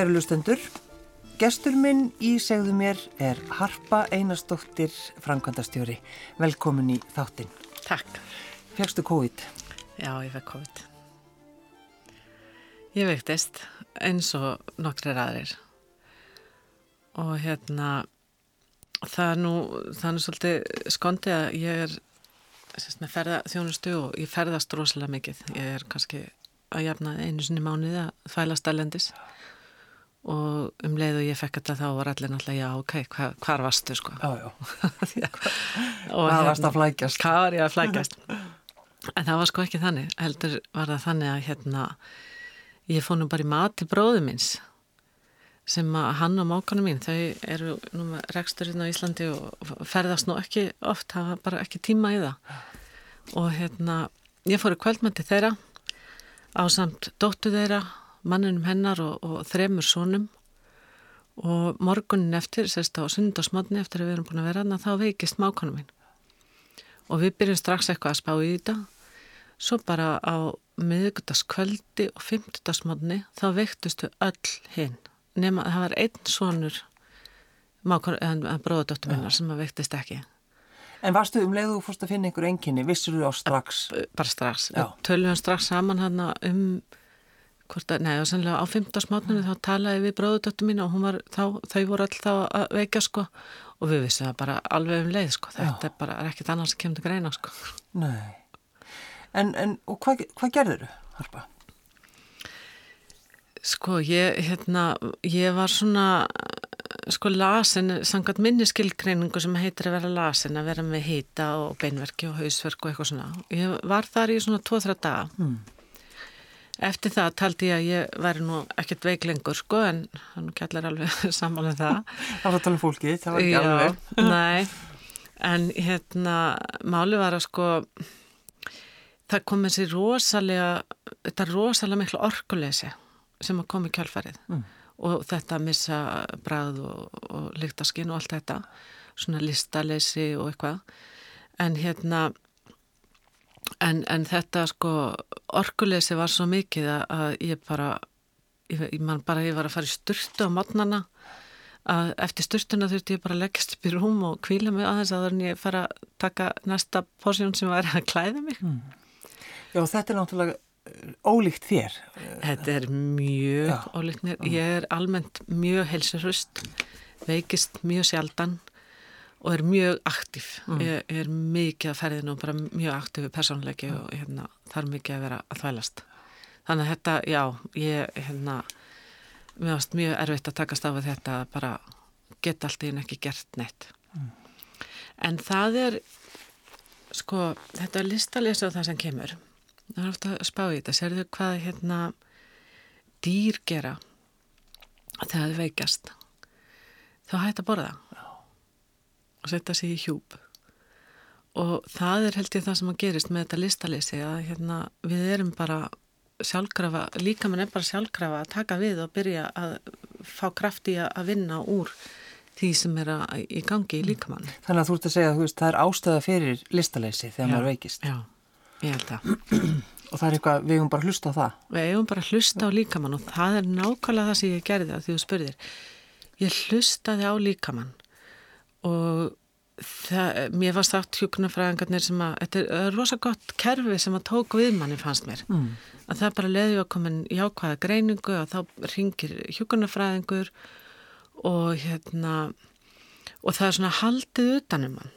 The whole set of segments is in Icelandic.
Kæru lustendur, gestur minn í segðu mér er Harpa Einarstóttir, framkvæmdastjóri. Velkomin í þáttinn. Takk. Fegstu COVID? Já, ég fekk COVID. Ég veiktist eins og nokkrir aðrir. Og hérna, það er nú, það er nú svolítið skondið að ég er sérst, með ferða þjónustu og ég ferðast rosalega mikið. Ég er kannski að jafna einu sinni mánuði að þvælast alendis. Og um leið og ég fekk þetta þá var allir náttúrulega já ok, hva, hvar varstu sko? Já, já. hvað varst að flækjast? hvað var ég að flækjast? En það var sko ekki þannig. Heldur var það þannig að hérna ég fóð nú bara í mat til bróðu minns sem að hann og mákanu mín þau eru nú með reksturinn á Íslandi og ferðast nú ekki oft hafa bara ekki tíma í það. Og hérna ég fór í kvöldmætti þeirra á samt dóttu þeirra manninum hennar og, og þremur sónum og morgunin eftir, sérst á sundarsmotni eftir að við erum búin að vera aðna, þá veikist mákonum minn og við byrjum strax eitthvað að spá í þetta. Svo bara á miðugdaskvöldi og fymtudagsmotni þá veiktustu öll hinn nema það var einn sonur bróðadóttur minnar sem að veiktist ekki. En varstu um leiðu fórst að finna einhver enginni, vissur þú á strax? Bara strax, tölum við strax saman hann um hvort að, neða, sannlega á 15. smátnum þá talaði við bróðutöttu mín og var, þá, þau voru alltaf að veika sko og við vissum það bara alveg um leið sko, þetta Já. er bara er ekkit annars sem kemur til greina sko. Nei, en, en og hvað hva gerður þú, Harpa? Sko, ég, hérna, ég var svona, sko, lasin, sangat minniskilgreiningu sem heitir að vera lasin, að vera með hýta og beinverki og hausverk og eitthvað svona. Ég var þar í svona 2-3 daga. Mm. Eftir það taldi ég að ég væri nú ekkert veik lengur sko en hann kjallar alveg saman um það. Það var að tala um fólki, það var ekki Já, alveg. Nei, en hérna máli var að sko það kom þessi rosalega, þetta rosalega miklu orkuleysi sem að koma í kjálfarið mm. og þetta að missa bræð og, og lyktaskinn og allt þetta, svona listaleysi og eitthvað. En hérna En, en þetta sko orkuleysi var svo mikið að ég bara, ég, man bara ég var að fara í styrtu á mótnana að eftir styrtuna þurfti ég bara að leggast upp í rúm og kvíla mig aðeins að þannig ég fara að taka næsta porsjón sem var að klæða mig. Mm. Já þetta er náttúrulega ólíkt þér. Þetta er mjög Já. ólíkt mér. Ég er almennt mjög helsurust, veikist mjög sjaldan og er mjög aktív mm. ég er mikið að ferðinu og bara mjög aktífi persónleiki mm. og hérna, það er mikið að vera að þvælast. Þannig að þetta, já, ég hérna, mér varst mjög erfitt að takast af þetta bara geta allt í en ekki gert neitt. Mm. en það er sko, þetta er listalesa á það sem kemur. Það er ofta að spá í þetta, serðu hvað hérna dýr gera þegar þau veikast þá hægt að borða og setja sig í hjúp og það er held ég það sem að gerist með þetta listaleysi að hérna, við erum bara sjálfkrafa, líka mann er bara sjálfkrafa að taka við og byrja að fá kraft í að vinna úr því sem er að, í gangi í líkamann. Þannig að þú ert að segja að það er ástöða fyrir listaleysi þegar já, maður veikist. Já, ég held að. Og það er eitthvað, við hefum bara hlusta á það. Við hefum bara hlusta á líkamann og það er nákvæmlega það sem ég gerði það því þú spurðir. Ég hlustaði á líkamann og það, mér var sagt hjókunarfræðingarnir sem að þetta er rosa gott kerfi sem að tók við manni fannst mér mm. að það bara leði koma í ákvaða greiningu og þá ringir hjókunarfræðingur og hérna og það er svona haldið utanum mann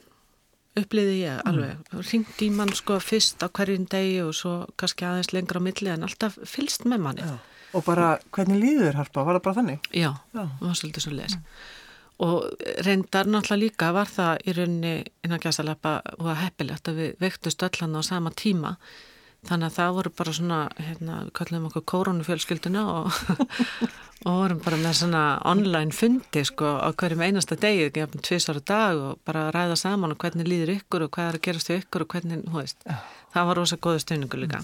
uppliði ég mm. alveg mm. ringt í mann sko fyrst á hverjum degi og svo kannski aðeins lengra á milli en alltaf fylst með manni Já. og bara hvernig líður harpa, var það bara þannig? Já, það var svolítið svo les mm og reyndar náttúrulega líka var það í rauninni innan gæsaleppa og að heppilegt að við vektust öllan á sama tíma. Þannig að það voru bara svona hérna, við kallum okkur koronufjölskylduna og, og vorum bara með svona online fundi sko á hverjum einasta degi, ekki tviðsvara dag og bara ræða saman og hvernig líður ykkur og hvað er að gerast í ykkur og hvernig, hú veist það var rosa góða stöningu líka.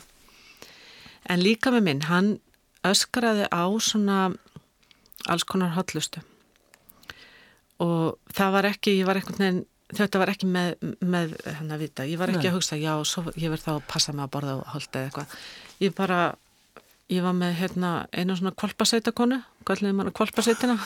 En líka með minn, hann öskraði á svona alls konar hotlustu og það var ekki, ég var einhvern veginn þetta var ekki með, með hann að vita, ég var ekki Nei. að hugsa já, svo, ég verð þá að passa mig að borða og holda eða eitthvað ég bara ég var með hérna einu svona kvalpaseitakonu, gætliði manna kvalpaseitina.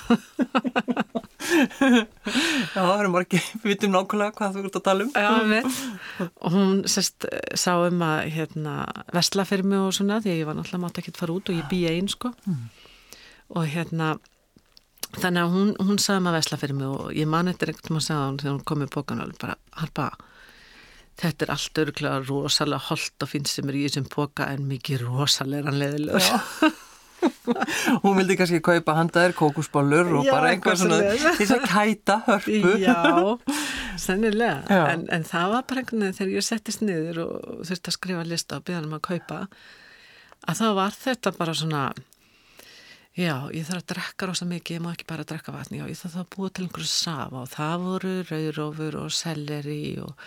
Já, það erum margir, við vitum nákvæmlega hvað þú ert að tala um. Já. Og hún sérst sá um að hérna vestla fyrir mig og svona því ég var náttúrulega mátt ekki að fara út og ég bý einn sko. Mm. Og hérna þannig að hún, hún sagði maður vesla fyrir mig og ég man eftir ekkert maður sagði hún þegar hún kom í bókan og bara, harpa þetta er allt örgulega rosalega holdt og finnst sem er í þessum boka en mikið rosalega leðilegur Hún vildi kannski kaupa handaðir kókusbólur og Já, bara einhver svona því að kæta hörpu. Já, sennilega. En, en það var bara einhvern veginn þegar ég settist niður og þurfti að skrifa lista og byggja hann um að kaupa að þá var þetta bara svona Já, ég þarf að drekka rosa mikið, ég má ekki bara drekka vatni, já, ég þarf að búa til einhverju safa og það voru rauðrófur og selleri og,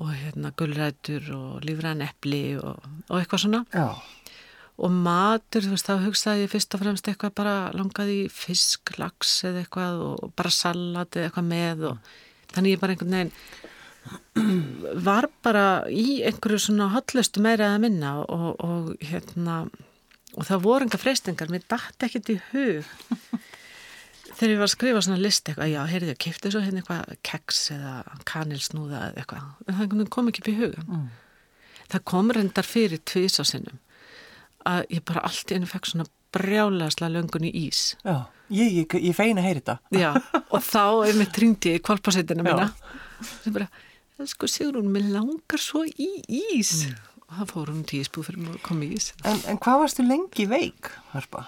og hérna gullrætur og lífræn eppli og, og eitthvað svona. Já. Og matur, þú veist, þá hugsaði ég fyrst og fremst eitthvað bara langaði í fisk, lags eða eitthvað og bara salat eða eitthvað með og þannig ég bara einhvern veginn var bara í einhverju svona hotlustu meira að minna og, og hérna og það voru enga freystingar, mér dætti ekkert í hug. Þegar ég var að skrifa svona list eitthvað, já, heyrðu, kipti svo hérna eitthvað keks eða kanilsnúða eða eitthvað, en það kom ekki upp í huga mm. það kom reyndar fyrir tvís á sinnum að ég bara allt í ennum fekk svona brjálasla löngun í ís. Já, ég, ég, ég feina heyri þetta. Já, og þá er mér tringdi í kvalpasettinu minna sem bara, sko Sigrun, mér langar svo í ís. Mm það fór um tíspú fyrir að koma í ís. En, en hvað varstu lengi veik, Harpa?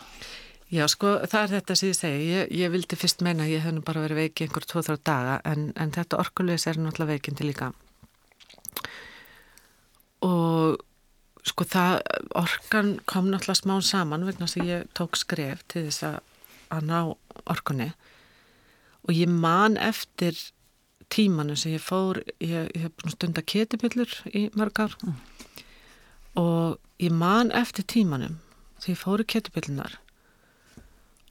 Já, sko, það er þetta sem ég segi. Ég, ég vildi fyrst menna að ég hef nú bara verið veik í einhver tvo-þrá daga, en, en þetta orkulegs er náttúrulega veikindi líka. Og sko, það, orkan kom náttúrulega smán saman vegna sem ég tók skref til þess að, að ná orkunni og ég man eftir tímanu sem ég fór, ég, hef stund að ketipillur í mörg ár mm og ég man eftir tímanum þegar ég fóru ketubillunar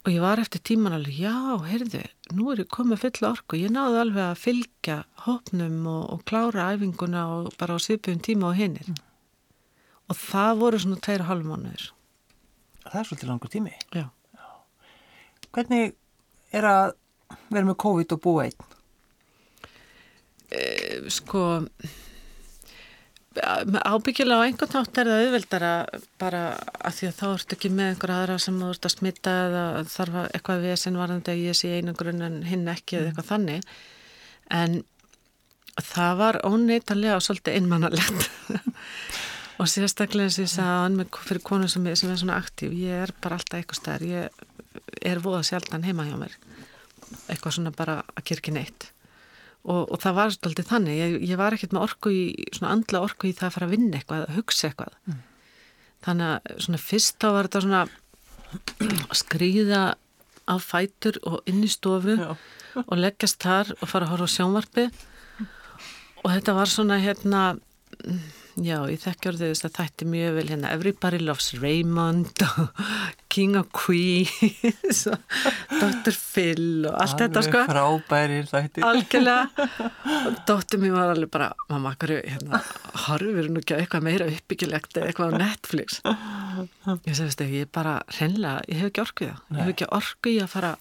og ég var eftir tíman alveg, já, heyrðu, nú er ég komið fulla orku, ég náðu alveg að fylgja hópnum og, og klára æfinguna og bara á svipuðum tíma og hinnir mm. og það voru svona tveir og halv mánuður Það er svolítið langur tími Já, já. Hvernig er að vera með COVID og búa einn? E, sko ábyggilega á einhvern nátt er það auðveldara bara að því að þá ertu ekki með einhver aðra sem þú ert að smitta eða þarf eitthvað við sem varðandi að ég sé einu grunn en hinn ekki eða eitthvað þannig. En það var óneitanlega svolítið einmannalegt og sérstaklega eins og ég sagði fyrir konu sem er, sem er svona aktív ég er bara alltaf eitthvað stær ég er voða sjaldan heima hjá mér. Eitthvað svona bara að kyrkja neitt og, og það var svolítið þannig, ég, ég var ekkert með orku í, svona andla orku í það að fara að vinna eitthvað, að hugsa eitthvað mm. þannig að svona fyrst þá var þetta svona skrýða á fætur og inn í stofu Já. og leggjast þar og fara að horfa á sjónvarpi og þetta var svona hérna Já, ég þekkjur þess að þætti mjög vel hérna. Everybody Loves Raymond King of Queens Dr. Phil og allt þetta sko. frábærir þætti Algjörlega. Og dóttir mér var alveg bara mamma, hverju, hérna, harfur nú ekki eitthvað meira uppbyggilegt eða eitthvað á Netflix? Ég segist ekki, ég er bara hreinlega, ég hef ekki orkuð það. Ég hef ekki orkuð í að fara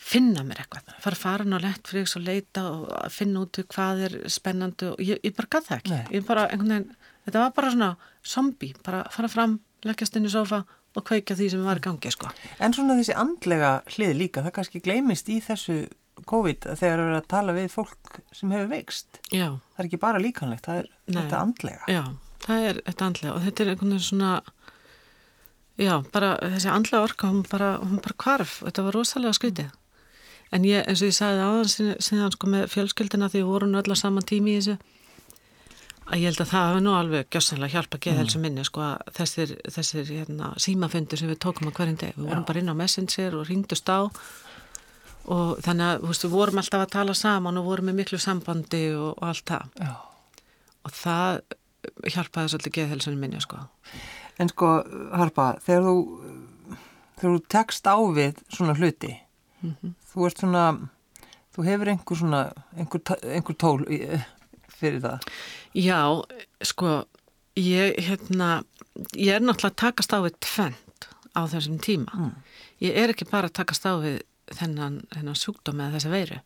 finna mér eitthvað, fara að fara ná Netflix og leita og finna út hvað er spennandi og ég, ég bara gaf það ekki. Ég bara, einhvern veginn, þetta var bara svona zombie, bara fara fram, leggjast inn í sofa og kveika því sem var í gangi sko. En svona þessi andlega hlið líka, það kannski gleymist í þessu COVID þegar það er að tala við fólk sem hefur veikst. Já. það er ekki bara líkanlegt, það er Nei. þetta andlega. Já, það er þetta andlega og þetta er einhvern veginn svona Já, bara þessi andlega orka, hún bara, hún bara kvarf, þetta var rosalega skritið en ég, eins og ég sagði aðan síðan sko með fjölskyldina því vorum öll á saman tími í þessu að ég held að það hefur nú alveg gjössanlega hjálpa að geða mm. þessu minni sko að þessir, þessir hérna, símafundur sem við tókum á hverjum deg, við vorum Já. bara inn á Messenger og ringdust á og þannig að við vorum alltaf að tala saman og vorum með miklu sambandi og, og allt það Já. og það hjálpaði svolítið geða þessu minni sko En sko Harpa, þegar þú þegar þú tekst á við svona hluti mm -hmm. þú ert svona þú hefur einhver svona einhver, einhver tól fyrir það Já, sko ég, hérna, ég er náttúrulega að takast á við tvent á þessum tíma. Mm. Ég er ekki bara að takast á við þennan, þennan sjúkdóm eða þessi veiru.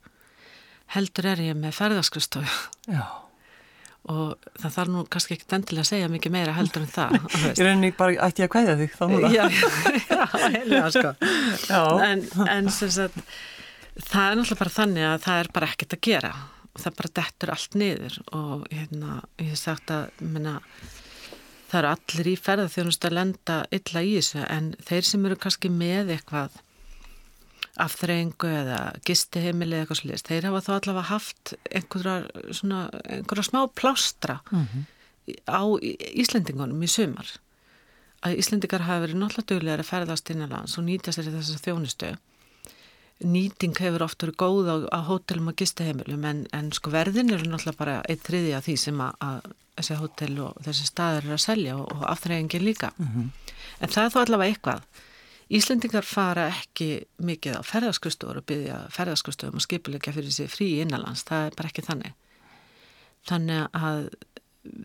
Heldur er ég með ferðarskristofu. Já. Og það þarf nú kannski ekki endilega að segja mikið meira heldur en það. Ég reyni bara ætti að kvæða þig þá núna. Já, já, heilja, sko. Já. En, en sem sagt, það er náttúrulega bara þannig að það er bara ekkert að gera. Og það bara dettur allt niður og hérna, ég hef sagt að, minna, það eru allir í ferðarþjónust að lenda illa í þessu en þeir sem eru kannski með eitthvað afþreyingu eða gistiheimili eða eitthvað slúðist, þeir hafa þá allavega haft einhverja, svona, einhverja smá plástra mm -hmm. á Íslendingunum í sumar. Að Íslendingar hafa verið náttúrulega duglega að ferðast innanlands og nýta sér þess að þjónustu. Nýting hefur oft verið góð á, á hótelum og gistiheimilum en, en sko verðin eru náttúrulega bara eitt þriði af því sem að, að þessi hótel og þessi staðar eru að selja og, og afþreyingin líka. Mm -hmm. en það er þó allavega eitthvað Íslendingar fara ekki mikið á ferðarskustofur og byggja ferðarskustofum og skipulegja fyrir sig frí innanlands, það er bara ekki þannig. Þannig að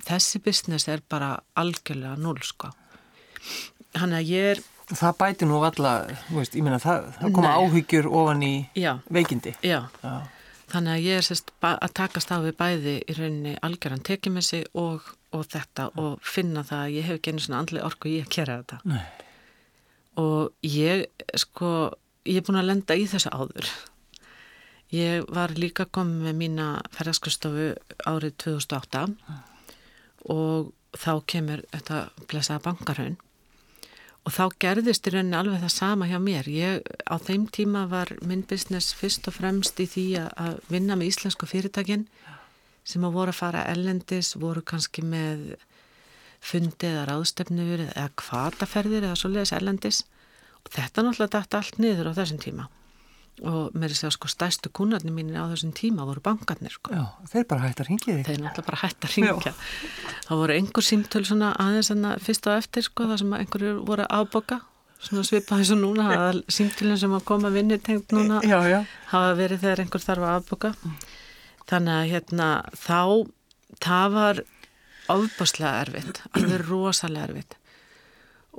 þessi business er bara algjörlega núl sko. Þannig að ég er... Það bæti nú alla, veist, ég meina það, það koma Nei. áhyggjur ofan í já, veikindi. Já, já. Þannig að ég er sérst að takast á við bæði í rauninni algjörðan sig og, og þetta og finna það að ég hef ekki einu svona andli orku í að kera þetta. Nei og ég sko, ég er búin að lenda í þessu áður. Ég var líka komið með mína ferðarskristofu árið 2008 mm. og þá kemur þetta blessaða bankarhaun og þá gerðist í rauninni alveg það sama hjá mér. Ég á þeim tíma var minn business fyrst og fremst í því að vinna með íslensku fyrirtækin sem að voru að fara ellendis voru kannski með fundið eða ráðstefnur eða kvataferðir eða svoleiðis erlendis og þetta náttúrulega dætt allt niður á þessum tíma og með þess að sko stæstu kunnarnir mínir á þessum tíma voru bankarnir sko. Já, þeir bara hægt að ringja þig. Þeir náttúrulega bara hægt að ringja. Það voru einhver símtöl svona aðeins en að fyrst og eftir sko það sem einhverju voru áboka svona svipaði svo núna að símtölinn sem að koma vinni tengt núna já, já. hafa verið þegar einhver þarf að áboka. Þannig að hérna þá það var ofbáslega erfitt, alveg rosalega erfitt.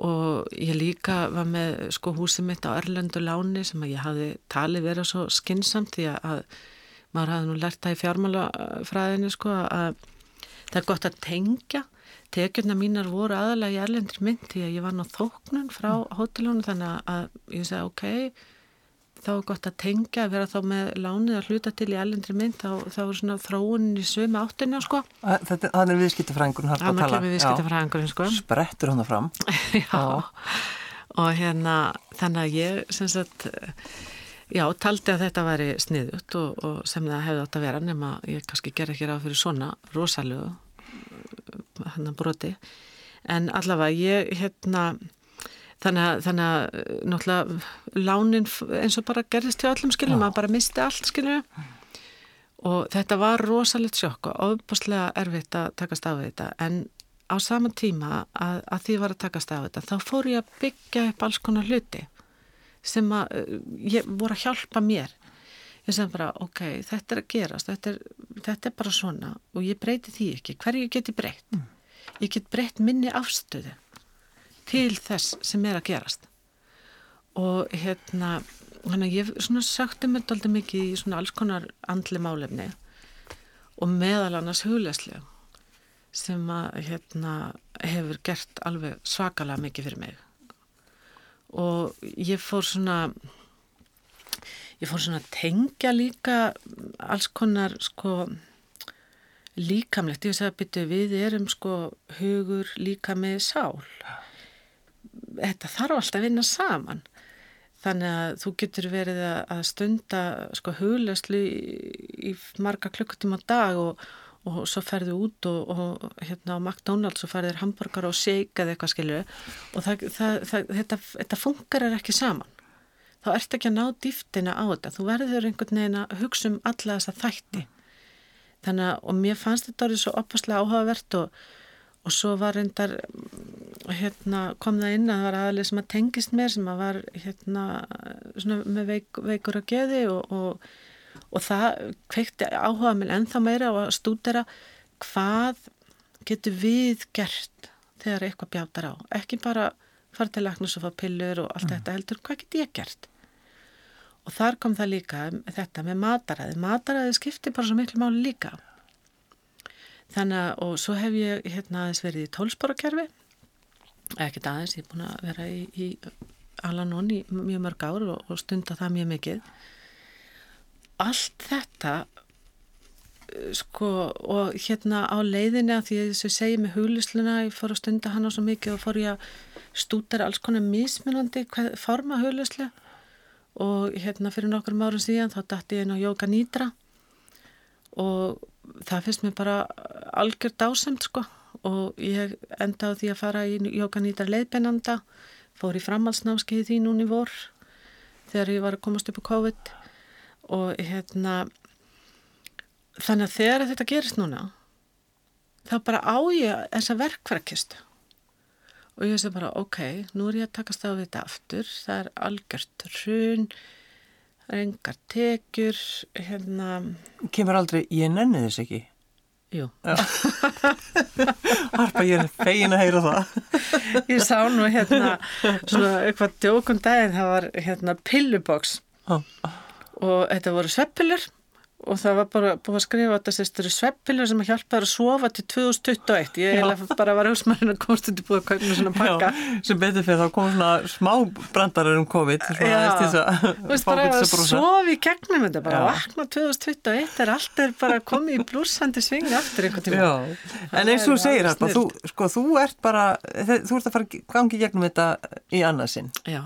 Og ég líka var með sko húsið mitt á Erlendu láni sem að ég hafi talið verið svo skinsamt því að maður hafi nú lært það í fjármálafræðinu sko að það er gott að tengja. Tekjurna mínar voru aðalega í Erlendur mynd því að ég var ná þóknun frá hótelónu þannig að ég segi ok þá er gott að tengja að vera þá með lánið að hluta til í ellendri mynd þá, þá er svona þróunin í sömu áttinu sko. Þetta er viðskiptafræðingurinn hann að tala. Viðskiptafræðingurinn sko. Sprettur hann fram. já. Og hérna þannig að ég sem sagt já, taldi að þetta væri sniðut og, og sem það hefði átt að vera nema ég kannski ger ekki ráð fyrir svona rosalögu hann að broti en allavega ég hérna Þannig að, þannig að náttúrulega lánin eins og bara gerðist hjá allum skiljum, maður bara misti allt skiljum og þetta var rosalegt sjokk og ofbúslega erfitt að takast á þetta. En á sama tíma að, að því var að takast á þetta þá fór ég að byggja upp alls konar hluti sem að ég voru að hjálpa mér. Ég sem bara ok, þetta er að gerast þetta er, þetta er bara svona og ég breyti því ekki, hverju get ég breytt? Mm. Ég get breytt minni afstöðu til þess sem er að gerast. Og hérna hann að ég svona sagti mér doldið mikið í svona alls konar andli málefni og meðal annars huglegslega sem að hérna hefur gert alveg svakalega mikið fyrir mig. Og ég fór svona ég fór svona að tengja líka alls konar sko líkamlegt, ég sagði að byttu við erum sko hugur líka með sál þetta þarf alltaf að vinna saman. Þannig að þú getur verið að stunda sko huglegslu í, í marga klukkutíma dag og, og svo ferðu út og, og hérna á McDonalds og ferðir hambúrgar og eða eitthvað skilju og það, það, það, þetta, þetta funkar ekki saman. Þá ert ekki að ná dýftina á þetta. Þú verður einhvern veginn að hugsa um alla þessa þætti. Þannig að og mér fannst þetta orðið svo opaslega áhugavert og og svo var reyndar hérna, kom það inn að það var aðlið sem að tengist mér sem að var hérna, með veik, veikur að geði og, og, og það kveikti áhuga mér ennþá meira á að stúdera hvað getur við gert þegar eitthvað bjátar á. Ekki bara fara til læknus og fá pillur og allt mm. þetta heldur, hvað get ég gert? Og þar kom það líka þetta með mataræði, mataræði skiptir bara svo miklu máli líka. Þannig að og svo hef ég hérna aðeins verið í tólsporakerfi ekkert aðeins, ég er búin að vera í, í Alanon í mjög mörg ár og, og stunda það mjög mikið. Allt þetta sko og hérna á leiðinni að því að þess að segja með huglusluna ég fór að stunda hann á svo mikið og fór ég að stúdara alls konar mismunandi forma hugluslu og hérna fyrir nokkur árum síðan þá dætti ég inn á Jóka Nýdra og það finnst mér bara algjör dásemt sko og ég enda á því að fara í Jóka Nýdra leiðbennanda fór í framhalsnámskeiði því núni vor þegar ég var að komast upp á COVID. Og hérna þannig að þegar þetta gerist núna þá bara á ég þessa verkfærakistu og ég veist bara ok, nú er ég að takast á þetta aftur, það er algjört hrun það er engar tekjur hérna. Kemur aldrei, ég nenni þess ekki Jú. Harpa, ég er fegin að heyra það. Ég sá nú hérna svona eitthvað djókun daginn það var hérna pilluboks og þetta voru sveppilur og það var bara búið að skrifa að þetta eru sveppilur sem hjálpaður að sofa til 2021 ég hef bara var húsmærin að komast til búið að kaupa með svona pakka. Já, sem betur fyrir þá kom svona smá brandarar um COVID Já, þú veist bara að sofa í gegnum þetta bara Já. vakna 2021 er allt er bara komið í blúsandi svingi aftur einhvern tíma En eins og þú segir þetta, þú, sko, þú ert bara þú ert að fara gangi gegnum þetta í annarsinn Já.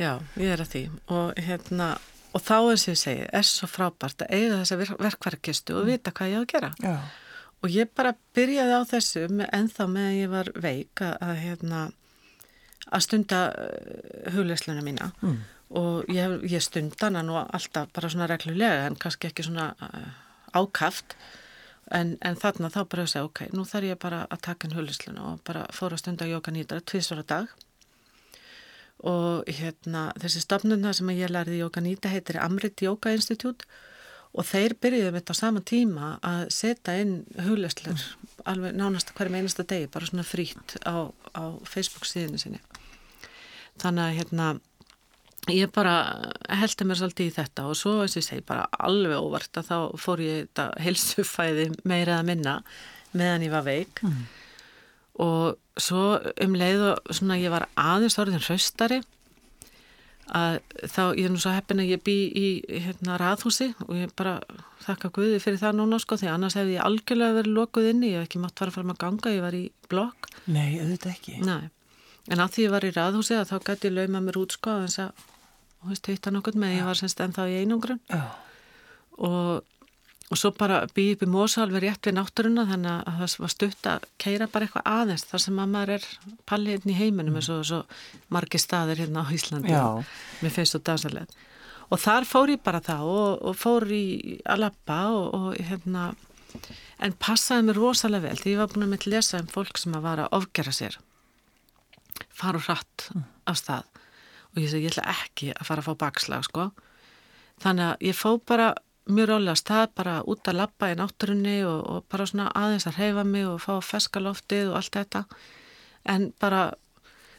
Já, ég er að því. Og hérna og þá eins og ég segi, er svo frábært að eiga þessa verkvarkistu og vita hvað ég á að gera. Já. og ég bara byrjaði á þessu ennþá meðan ég var veik að, að, hérna, að stunda uh, huglesluna mína. Mm. og ég, ég stundan hann og alltaf bara svona reglulega en kannski ekki svona uh, ákaft. En, en þarna þá bara að segja ok, nú þarf ég bara að taka hann huglesluna og bara fóra að stunda jóka nýtra tvísvara dag og hérna, þessi stofnuna sem ég lærði í Jóka Nýta heitir Amrit Jóka Institute og þeir byrjuði með þetta á sama tíma að setja inn hugleslur mm. alveg nánast hverjum einasta degi bara svona frýtt á, á Facebook síðinu sinni þannig að hérna ég bara heldi mér svolítið í þetta og svo eins og ég segi bara alveg óvart að þá fór ég þetta helsufæði meira að minna meðan ég var veik mm og svo um leið og svona ég var aðeins orðin hraustari að þá ég er nú svo heppin að ég bý í hérna raðhúsi og ég bara þakka Guði fyrir það núna sko því annars hefði ég algjörlega verið lokuð inni, ég hef ekki mátt fara fram að ganga, ég var í blokk. Nei, auðvitað ekki. Nei, en að því ég var í raðhúsi að þá gæti ég lauma mér út sko að þess að, þú veist, heita nokkur með, ég var semst ennþá í einungrun og Og svo bara býði upp í Mósalvi rétt við náttúruna þannig að það var stutt að keira bara eitthvað aðeins þar sem að maður er palliðin í heiminum eins og svo margi staðir hérna á Íslandi með feist og dansalegð. Og þar fór ég bara það og, og fór í að lappa og, og hérna, en passaði mér rosalega vel því ég var búin að mitt lesa um fólk sem að vara að ofgera sér, fara hratt mm. af stað og ég segi ég ætla ekki að fara að fá bakslag sko. Þannig að ég fó bara mjög rálega stað bara út að lappa í náttúrunni og, og bara svona aðeins að reyfa mig og fá feskaloftið og allt þetta. En bara,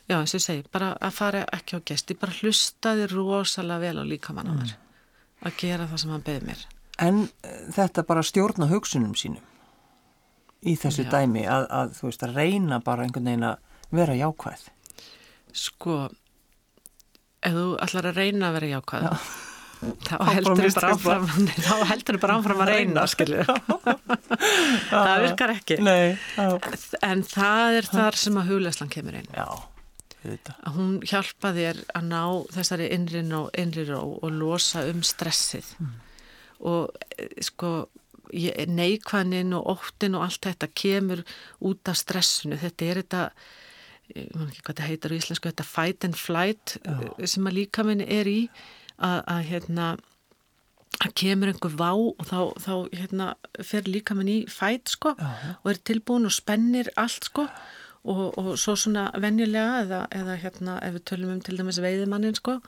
já eins og ég segi bara að fara ekki á gesti, bara hlustaði rosalega vel á líkamann á mér mm. að gera það sem hann beði mér. En uh, þetta bara stjórna hugsunum sínum í þessu já. dæmi að, að þú veist að reyna bara einhvern veginn að vera jákvæð. Sko ef þú ætlar að reyna að vera jákvæð já þá heldur þau bara áfram. Þá heldur þau bara áfram að reyna. það virkar ekki. Nei, en það er þar sem að hugleislan kemur inn. Já, að hún hjálpa þér að ná þessari innri ró, ró og losa um stressið. Mm. og eh, sko neikvæðnin og óttin og allt þetta kemur út af stressinu. Þetta er þetta ég veit ekki hvað þetta heitar á íslensku þetta fight and flight já. sem að líka minni er í að, hérna að kemur einhver vá og þá, þá hérna, fer líka mann í fæt sko uh -huh. og er tilbúin og spennir allt sko og, og svo svona venjulega eða, eða hérna ef við tölum um til dæmis veiðimannin sko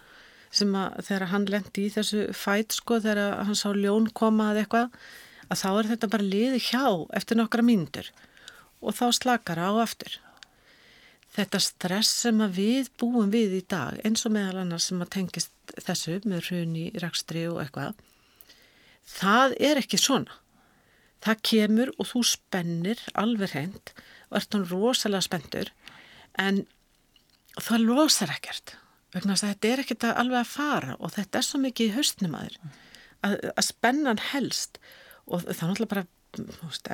sem að þegar hann lendi í þessu fæt sko þegar hann sá ljón koma að eitthvað að þá er þetta bara liði hjá eftir nokkra mínútur og þá slakar á aftur. Þetta stress sem að við búum við í dag, eins og meðal annars sem að tengist þessu með hruni, rækstri og eitthvað, það er ekki svona. Það kemur og þú spennir alveg hreint og ert hún rosalega spendur en það losar ekkert. Vegna að þetta er ekkert alveg að fara og þetta er svo mikið í haustnum aður að, að spennan helst og það er náttúrulega bara,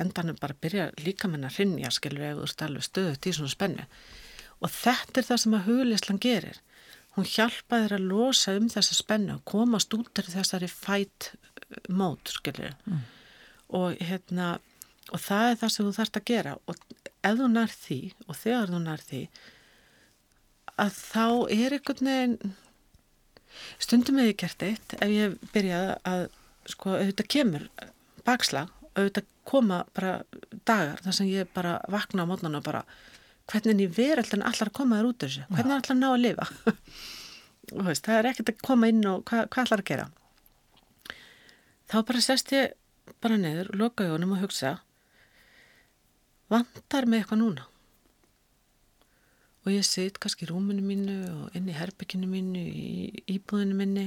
endanum bara byrja líka með henn að rinja, skilur, ert alveg stöðut í svona spennu og þetta er það sem að hugleislan gerir. Hún hjálpa þér að losa um þessa spennu og komast út af þessari fight mót mm. og hérna og það er það sem þú þarfst að gera. Og ef þú nær því og þegar þú nær því að þá er einhvern veginn stundum hefur ég gert eitt ef ég byrjaði að sko auðvitað kemur bakslag auðvitað koma bara dagar þar sem ég bara vakna á mótnana og bara hvernig í veröldin allar koma þér út þessu, hvernig allar ná að lifa? Veist, það er ekkert að koma inn og hvað, hvað allar að gera? Þá bara sest ég bara neður loka jónum og hugsa vandar með eitthvað núna? Og ég sitt kannski í rúminu mínu og inn í herbygginu mínu í íbúðinu minni.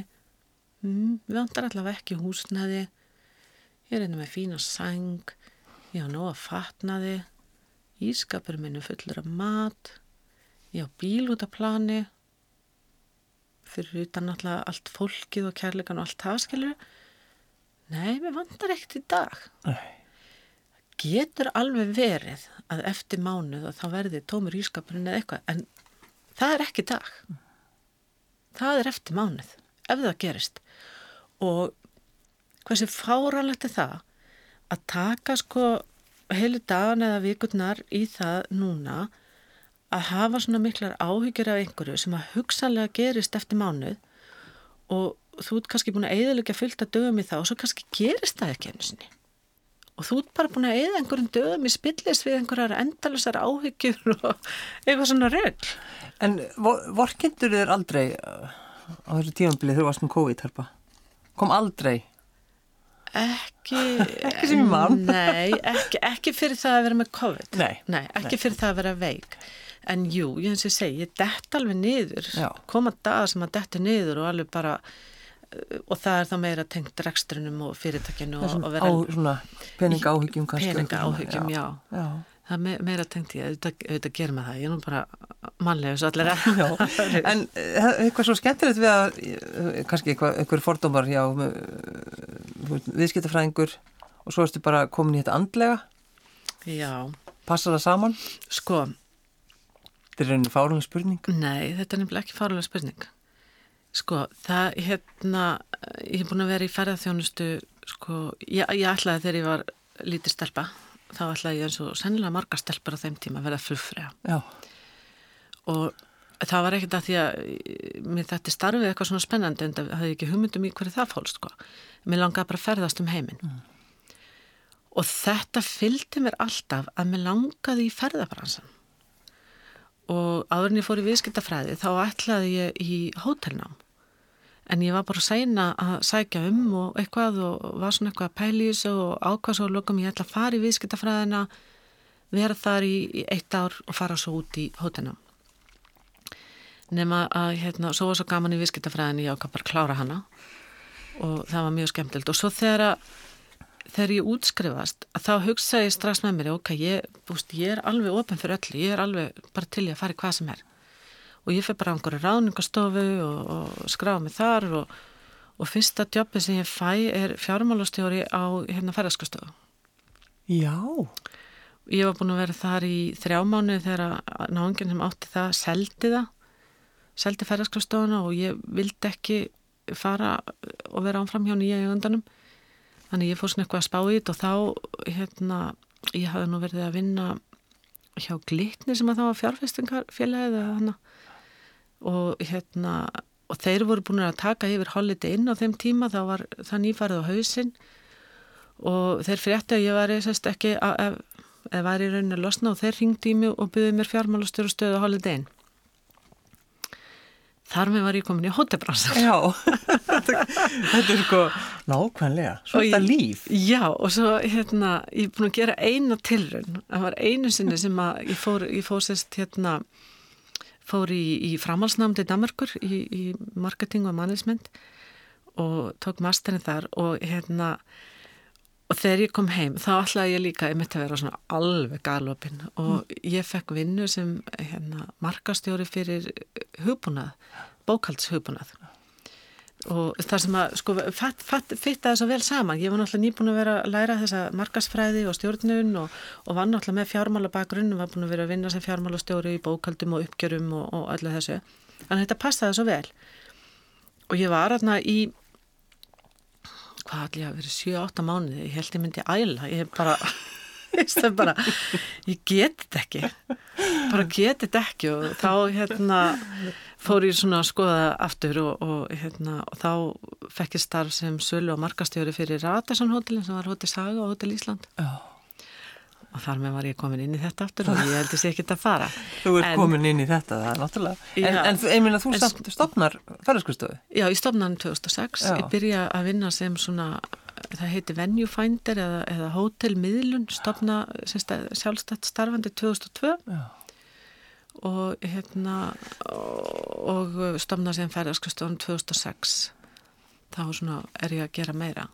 Mm, vandar allavega ekki húsnaði ég er einnig með fína sang ég á nóg að fatna þið Ískapur minnu fullur af mat, ég á bíl út af plani, fyrir utan alltaf allt fólkið og kærleikan og allt það, skilur. Nei, við vandar ekkert í dag. Nei. Getur alveg verið að eftir mánuð að þá verði tómur ískapurinn eða eitthvað, en það er ekki dag. Það er eftir mánuð, ef það gerist. Og hversi fáralegt er það að taka sko heilu dagan eða vikurnar í það núna að hafa svona miklar áhyggjur af einhverju sem að hugsanlega gerist eftir mánuð og þú ert kannski búin að eðalega fylgta dögum í það og svo kannski gerist það ekki einu sinni og þú ert bara búin að eða einhverjum dögum í spillis við einhverjar endalusar áhyggjur og eitthvað svona regl En vorkindur þér aldrei uh, á þessu tímanbilið þú varst með COVID-harpa? Kom aldrei Ekki, ekki sem ég mann Nei, ekki, ekki fyrir það að vera með COVID. Nei, nei ekki nei. fyrir það að vera veik. En jú, ég hef segi, ég dett alveg niður. Já. koma dag sem að detti niður og alveg bara uh, og það er þá meira tengt reksturinnum og fyrirtakinu og, og vera á, svona, peninga áhyggjum peninga áhyggjum, já, já. Það er me meira tengt ég auðvitað, auðvitað ger maður það, ég er nú bara mannlega svo allir en eh, eitthvað svo skemmtilegt við að eh, kannski eitthvað, eitthvað fordómar já, viðskiptafræðingur og svo erstu bara komin í þetta andlega? Já. Passa það saman? Sko. Þetta er einu fárulega spurning. Nei, þetta er nefnilega ekki fárulega spurning. Sko, það, hérna ég hef búin að vera í ferðarþjónustu sko, ég, ég ætlaði þegar ég var lítið stelpa, þá ætlaði ég eins og sennilega marga stelpar á þeim tíma að vera flugfræða Já. Og það var ekkert að því að mér þetta starfið eitthvað svona spennandi en það hafði ekki hugmyndum í hverju það fólst sko. Mér langaði bara að ferðast um heiminn. Mm. og þetta fylgdi mér alltaf að mér langaði í ferðabransan og áðurinn ég fór í viðskiptafræði þá ætlaði ég í hótelnám en ég var bara sæna að sækja um og eitthvað og var svona eitthvað að pæli þessu og ákvað svo lokum ég ætla að fara í viðskiptafræðina vera þar í, í eitt ár og fara svo út í hótelnám nema að hérna, svo var svo gaman í viðskiptafræðin ég ákvað bara klára hana og það var mjög skemmtilt og svo þegar að þegar ég útskrifast þá hugsa ég strax með mér ok, ég, búst, ég er alveg ofin fyrir öllu, ég er alveg bara til ég að fara í hvað sem er og ég fyrir bara á einhverju ráningastofu og, og skráða mig þar og, og fyrsta jobbi sem ég fæ er fjármálustjóri á hérna ferðarskastofu Já. Ég var búin að vera þar í þrjá mánu þegar náðungin sem átti það seldi það seldi ferðarskastofuna og ég vildi ekki fara og vera ánfram hjá nýja eigandanum þannig ég fór svona eitthvað að spá í þetta og þá hérna, ég hafði nú verið að vinna hjá Glitni sem að það var fjárfestingarfélagið og hérna og þeir voru búin að taka yfir Holiday Inn á þeim tíma, þá var það nýfarið á hausinn. Og þeir frétti að ég var eða ekki eða var í rauninu að losna og þeir ringdi í mig og byggði mér fjármálustur og stöðu Holiday Inn. Þar með var ég komin í hótebransan Já, þetta er sko nákvæmlega, svona líf. Já, og svo hérna ég er búin að gera eina tilrun það var einu sinni sem að ég fór, ég fór sérst hérna fór í, í framhalsnám til Danmarkur í, í marketing og management og tók masterinn þar og hérna og þegar ég kom heim þá ætlaði ég líka ég mitt að vera svona alveg galopin og mm. ég fekk vinnu sem hérna, markastjóri fyrir hugbúnað, bókaldshugbúnað og það sem að sko fitta það svo vel saman. Ég var náttúrulega nýbúin að vera að læra þessa markasfræði og stjórnun og, og var náttúrulega með fjármála bakgrunn og var búin að vera að vinna sem fjármálastjóri í bókaldum og uppgjörum og, og öllu þessu. Að þetta passaði svo vel. Og ég var aðna í hvað allir að vera 7-8 mánuði. Ég held ég myndi æla. Ég bara, bara ég geti þetta ekki bara geti þetta ekki og þá hérna fór ég svona að skoða aftur og, og, hérna, og þá fekk ég starf sem sölu og markastjóri fyrir Ratersson hótelin sem var hótel Saga og hótel Ísland. Já. Og þar með var ég komin inn í þetta aftur og ég held að ég ekki að fara. Þú ert en, komin inn í þetta, það er náttúrulega. En, en einminn að þú en, stopnar ferðarskristöðu? Já, ég stopnaði 2006 já. ég byrja að vinna sem svona það heiti Venue Finder eða, eða Hotel Miðlun stopna sjálfstætt starfandi 2002 já. Og hérna og stopnaði sem ferðarskristöðun 2006 þá er ég að gera meira.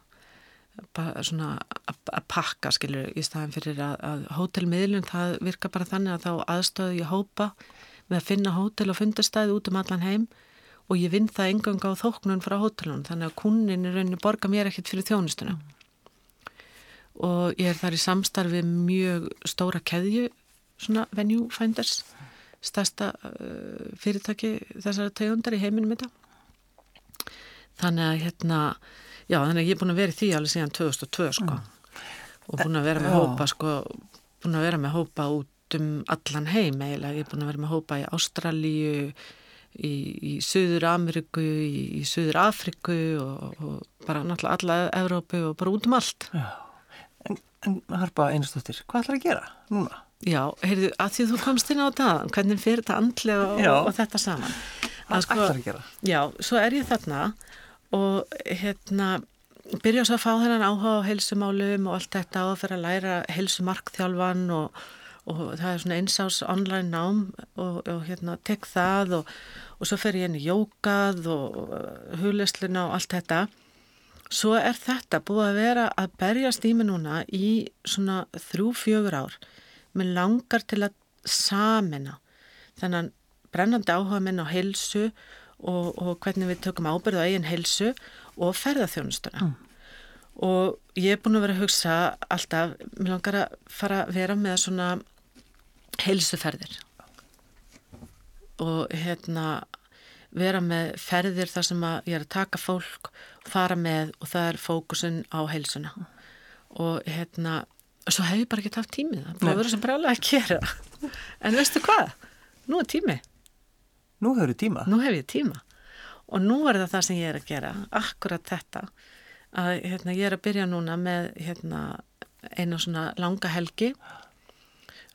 Að pakka skilur í staðan fyrir að, að hótelmiðlun það virka bara þannig að þá aðstöðu ég hópa með að finna hótel og fundastæði út um allan heim og ég vinn það engang á þóknun frá hótelun þannig að kunnin er rauninni borga mér ekkert fyrir þjónustuna. Mm. og ég er þar í samstarfi mjög stóra keðju svona venue finders stærsta uh, fyrirtæki þessara tegundar í heiminum þetta þannig að hérna Já, þannig að ég er búin að vera í því alveg síðan 2002 sko mm. og búin að vera með hópa sko, búin að vera með hópa út um allan heim eiginlega, ég er búin að vera með hópa í Ástralíu, í, í Suður Ameriku, í, í Suður Afriku og, og bara náttúrulega alla Evrópu og bara út um allt. Já, en, en Harpa Einastóttir, hvað ætlar að gera núna? Já, heyrðu, að því þú komst inn á það, hvernig fyrir þetta andlega og, og þetta saman. Hvað sko, ætlar að gera? Já, svo er ég þarna og hérna byrja svo að fá þennan áhuga á heilsumálum og allt þetta að fyrir að læra heilsumarkþjálfan og, og það er svona einsás online nám og, og hérna tek það og, og svo fer ég inn í jókað og hulisluna og allt þetta svo er þetta búið að vera að berjast í mig núna í svona þrjú fjögur ár með langar til að samina þannig brennandi áhuga minn á heilsu og, og hvernig við tökum ábyrðu á eigin helsu og ferðarþjónustuna mm. og ég er búin að vera að hugsa alltaf, mér langar að fara að vera með svona helsuferðir og hérna vera með ferðir þar sem að ég er að taka fólk, fara með og það er fókusin á helsuna og hérna og svo hef ég bara ekki taft tímið það. Er verið sem brálega að gera. En veistu hvað, nú er tímið Nú hefur þið tíma. Nú hefur ég tíma. Og nú er það það sem ég er að gera, akkurat þetta. Að hérna, ég er að byrja núna með hérna, eina svona langa helgi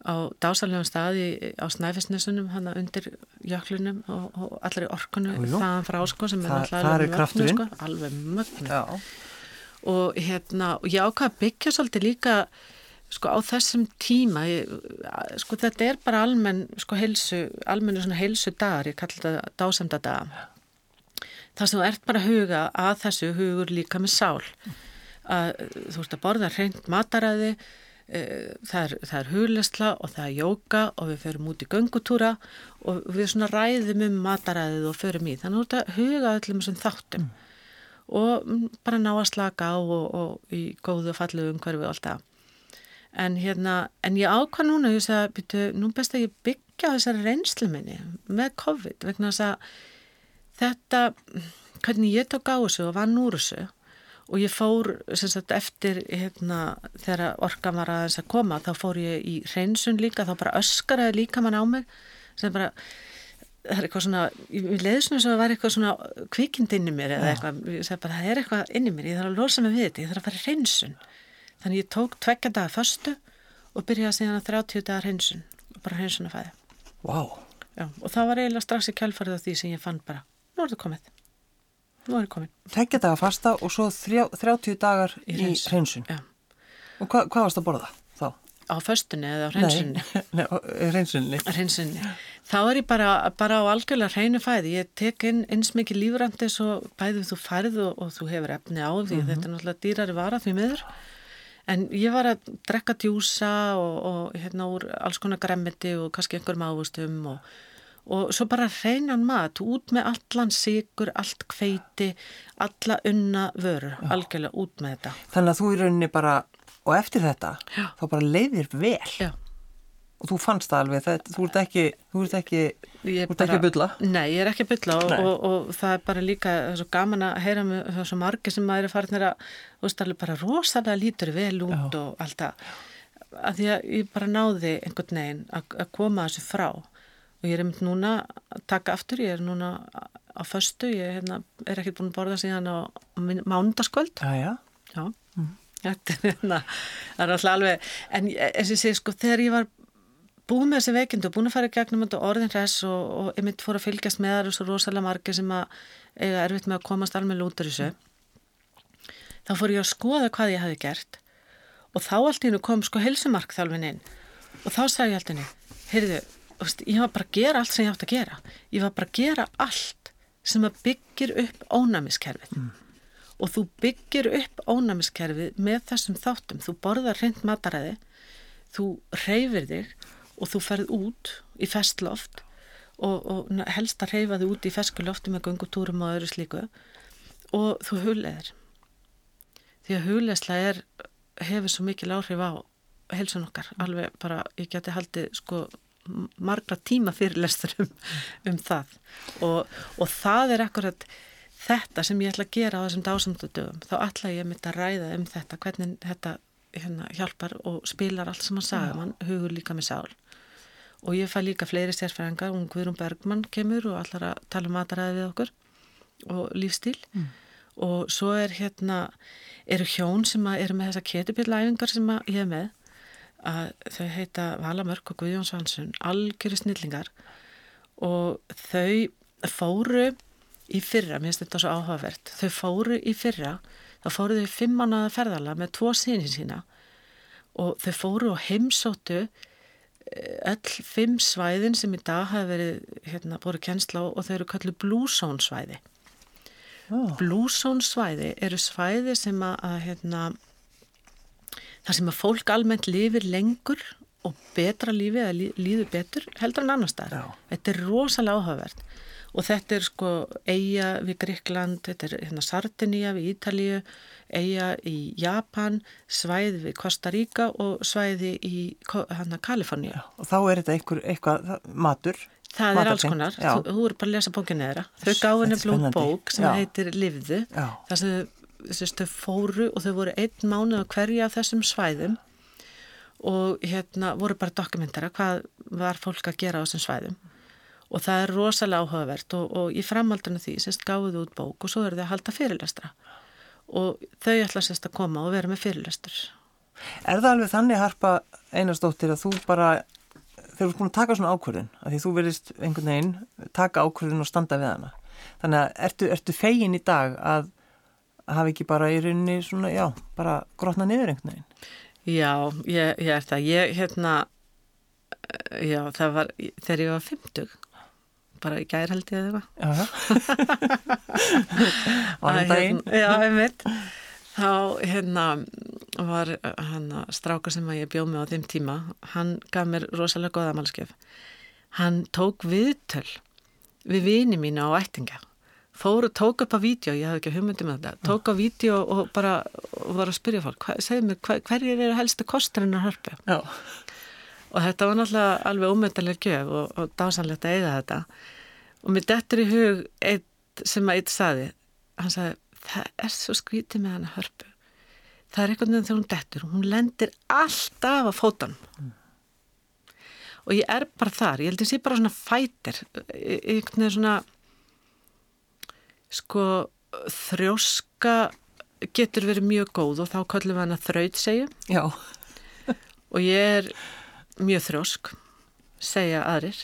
á dásalegum staði á Snæfisnesunum hann undir jöklunum og, og allir í orkunu Jú, þaðan frá sko sem Þa, er alveg mögnu sko, alveg mögnu og hérna og ég ákvað að byggja svolítið líka sko á þessum tíma ég, sko þetta er bara almenn sko heilsu, almennu svona heilsu dagar, ég kallar þetta dásamda daga það sem þú ert bara að huga að þessu hugur líka með sál. Að þú ert að borða hreint mataræði e, það er, er huglesla og það er jóka og við ferum út í göngutúra og við svona ræðum um mataræðið og förum í. Þannig að þú ert að huga öllum sem þáttum mm. og bara ná að slaka á og, og í góðu og fallu umhverfi og allt það en hérna, en ég ákvað núna ég sagði, byrju, nú best að ég byggja þessari reynslu minni með COVID vegna þess að þetta, hvernig ég tók á þessu og vann úr þessu og ég fór sagt, eftir hérna, þegar orkan var aðeins að koma þá fór ég í reynsun líka þá bara öskaraði líka mann á mig sem bara það er eitthvað svona, ég leiði svona sem að það var eitthvað svona kvikind inn í mér eða eitthvað, ég segi bara það er eitthvað inn í mér, ég þarf að losa mig við þetta, ég þarf að fara í reynsun Þannig ég tók tvekja dagar förstu og byrjaði síðan að 30 dagar hinsun og bara hinsun að fæða. Wow. Já, og það var eiginlega strax í kjálfarið af því sem ég fann bara, nú er þetta komið nú er þetta komið Tekja daga fasta og svo þrjá, 30 dagar í, hreinsun Já. Og hva, hvað varst að borða þá? á föstunni eða á hreinsunni Nei, á hreinsunni hreinsunni þá er ég bara, bara á algjörlega hreinu fæði ég tek inn eins mikið lífrandi svo bæðið þú færð og, og þú hefur efni á því Mhm. þetta er náttúrulega dýrari vara því miður en ég var að drekka djúsa og, og hérna úr alls konar gremmiti og kannski einhverjum ávustum og, og svo bara hreinan mat út með allan sigur, allt kveiti alla unna vörur algjörlega út með þetta Þannig að þú í rauninni bara, og eftir þetta Já. þá bara leiðir vel Já. Og þú fannst það alveg, það, þú ert ekki þú ert ekki, Ég þú ert ekki að bulla? Nei, ég er ekki að bylla og, og, og það er bara líka svo gaman að heyra með það er svo margir sem maður er farinir að þú veist alveg bara rosalega lítur vel út Já. og allt það. Að því að ég bara náði einhvern veginn að, að koma þessu frá. Og ég er einmitt núna að taka aftur, ég er núna á föstu, ég hérna, er ekkert búin að borða síðan á mándaskvöld Já, já, Já, þetta er hérna, er alltaf alveg, en ég- eins og ég segi sko, þegar ég var búin með þessi veikindu, búin að fara í gegnum þetta orðin hress og, og einmitt fór að fylgjast með það og svo rosalega margir sem að eiga erfitt með að komast alveg út úr þessu, þá fór ég að skoða hvað ég hafi gert og þá allt í hennu kom sko helsumarkþjálfin inn. Og þá sagði ég allt í hennu, heyrðu, ég var bara að gera allt sem ég átt að gera, ég var bara að gera allt sem að byggir upp ónæmiskerfið. Og þú byggir upp ónæmiskerfið með þessum þáttum. Þú borðar hreint mataræði, þú reyfir þig og þú ferð út í festloft og, og helst að reyfa þig út í feskulofti með göngutúrum og öðru slíku og þú huleðir. Því að huleðsla er, hefur svo mikil áhrif á helsun okkar. Alveg bara, ég geti haldið sko margra tíma fyrirlestur um, um það og, og það er akkurat þetta sem ég ætla að gera á þessum dásamtu dögum, þá ætla ég mitt að ræða um þetta, hvernig þetta hérna, hjálpar og spilar allt sem hann sagði, mann hugur líka með sál. Og ég fæ líka fleiri sérfræðingar, hún Guðrún Bergmann kemur og allar að tala um mataræði við okkur og lífstíl. Mm. Og svo er hérna, eru hjón sem eru með þessa ketubjallæfingar sem ég er með, að þau heita Vala Mörk og Guðjón Svansson, algjöru snillingar og þau fóru í fyrra, mér finnst þetta svo áhugavert, þau fóru í fyrra, þá fóru þau fimm mannaða ferðala með tvo sinni sína og þau fóru og heimsóttu öll fimm svæðin sem í dag hafa verið hérna búið kennsla á og þau eru kallið Blue Zone svæði. oh. Blue Zone svæði eru svæði sem að, að hérna, þar sem að fólk almennt lifir lengur og betra lífi eða lí, líður betur heldur en annar staðar. Já. Þetta er rosalega áhugavert og þetta er sko eiga við Gríkland, þetta er hérna Sardinia við Ítalíu, eiga í Japan, svæði við Costa Rica og svæði í hérna Kaliforníu. og þá er þetta einhver, eitthvað, matur Það er alls konar, já. þú, þú er bara að lesa bókinu þeirra. Þau út spennandi. bók sem Já. heitir Livðu, þess, þau fóru og þau voru einn mánuð á hverja af þessum svæðum og hérna voru bara dokumentara hvað var fólk að gera á þessum svæðum. Og það er rosalega áhugavert og, og í framhaldinu því sérst gáðu út bók og svo eru þau að halda fyrirlestra. Og þau ætla sérst að koma og vera með fyrirlestur. Er það alveg þannig harpa einastóttir að þú bara þegar þú ert búin að taka svona ákvörðin að því þú verðist einhvern veginn taka ákvörðin og standa við hana. Þannig að ertu, ertu fegin í dag að hafa ekki bara í rauninni svona, já, bara grotna niður einhvern veginn Já, ég, ég er það. Ég, hérna, já, það var þegar ég var 50, bara í gær held ég eða eitthvað. Var Að, daginn hérna, Já, einmitt. Þá, hérna, var hann stráka sem að ég bjóð með á þeim tíma, hann gaf mér rosalega góða málskef. Hann tók viðtöl við vini mína á ættinga. Fór og tók upp á vídeo, ég hafði ekki hugmyndi með þetta, tók á vídeo og bara og var að spyrja fólk, hva, segðu mér, hva, hverjir eru helstu kosturinn að hörpu? Já, Og þetta var náttúrulega alveg ómyndalega gjöf og, og dásanlegt að eiga þetta. Og mér dettur í hug eitt sem að eitt saði, hann sagði, það er svo skrítið með hann að hörpu. Það er einhvern veginn þegar hún dettur, hún lendir alltaf að fótan. Og ég er bara þar, ég held að ég sé bara svona fætir, einhvern veginn svona, sko, þrjóska getur verið mjög góð og þá kallum við hann að þraut segju já, og ég er mjög þrósk segja aðrir.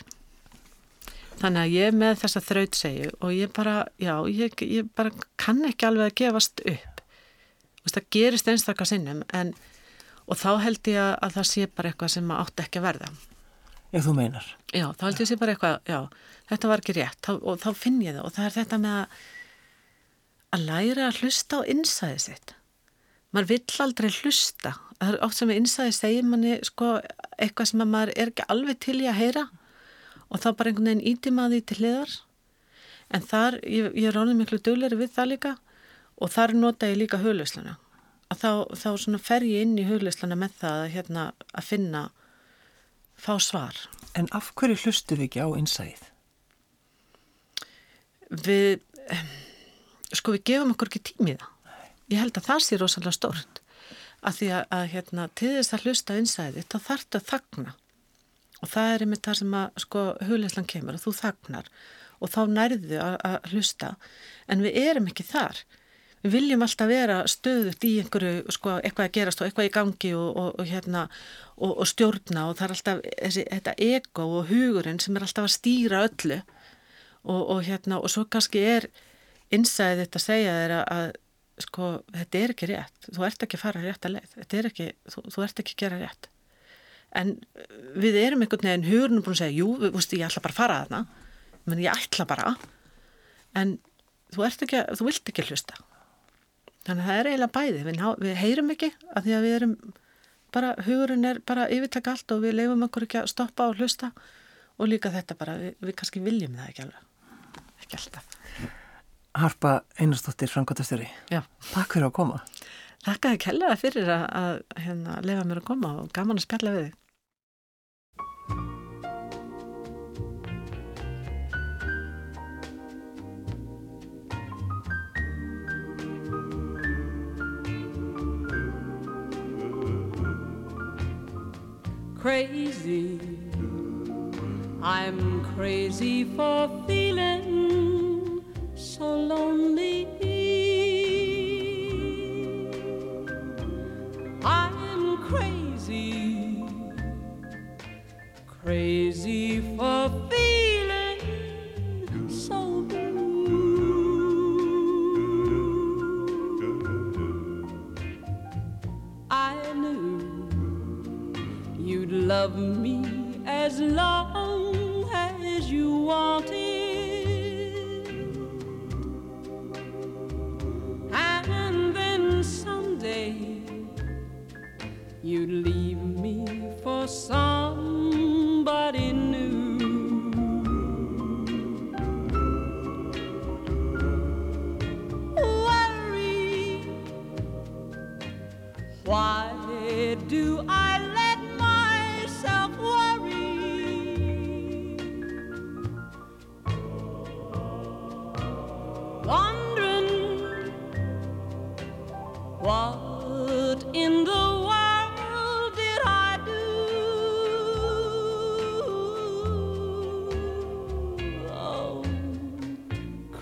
Þannig að ég er með þessa þraut segju og ég bara, já, ég, ég bara kann ekki alveg að gefast upp. Vist, það gerist einstakar sinnum en, og þá held ég að það sé bara eitthvað sem átti ekki að verða. Ef þú meinar. Já, þá held ég sé bara eitthvað, já, þetta var ekki rétt þá, og þá finn ég það og það er þetta með að að læra að hlusta á innsæði sitt. Maður vill aldrei hlusta. Það er oft sem innsæði segir manni sko, eitthvað sem maður er ekki alveg til í að heyra og þá bara einhvern veginn íti maður því til hliðar. En þar, ég, ég er ánum miklu dugleiri við það líka og þar nota ég líka hugleislana að þá, þá fer ég inn í hugleislana með það hérna, að finna fá svar. En af hverju hlustur við ekki á innsæðið? Við sko við gefum okkur ekki tími það. Ég held að það sé rosalega stort að því að, að hérna, til þess að hlusta einsæði þá þarf þetta að þagna og það er einmitt það sem að sko hugleislan kemur að þú þagnar og þá nærðu að, að hlusta. En við erum ekki þar. Við viljum alltaf vera stöðut í einhverju sko eitthvað að gerast og eitthvað í gangi og, og, og hérna og, og stjórna. Og það er alltaf þessi, þetta ego og hugurinn sem er alltaf að stýra öllu. Og hérna og svo kannski er innsæðið þetta að segja þér að sko, þetta er ekki rétt. Þú ert ekki að fara rétt að leið ekki, þú, þú ert ekki að gera rétt. En við erum einhvern veginn hugurnum búin að segja, jú, við, veist, ég ætla bara að fara að það menn ég ætla bara. En þú ert ekki að, þú vilt ekki að hlusta. Þannig að það er eiginlega bæði. Við, við heyrum ekki að því að við erum bara, hugurinn er bara yfirtaka allt og við leifum okkur ekki að stoppa og hlusta. Og líka þetta bara, við, við kannski viljum það ekki alveg. Ekki alltaf Harpa Einarstóttir, Frankóttastjóri. Já. Takk fyrir að koma. Takk að ég kellaði fyrir að, að hérna, lefa mér að koma og gaman að spjalla við þig. Crazy I'm crazy for feeling so lonely.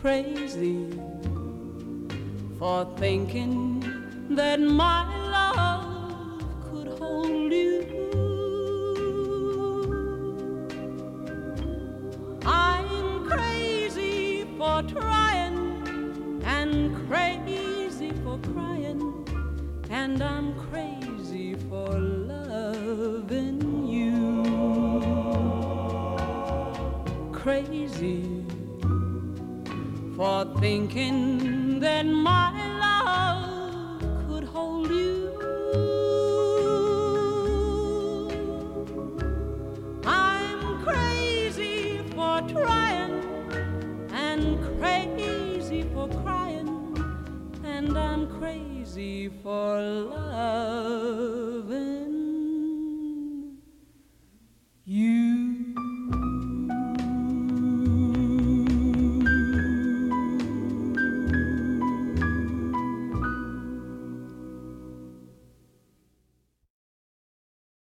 Crazy for thinking that my thinking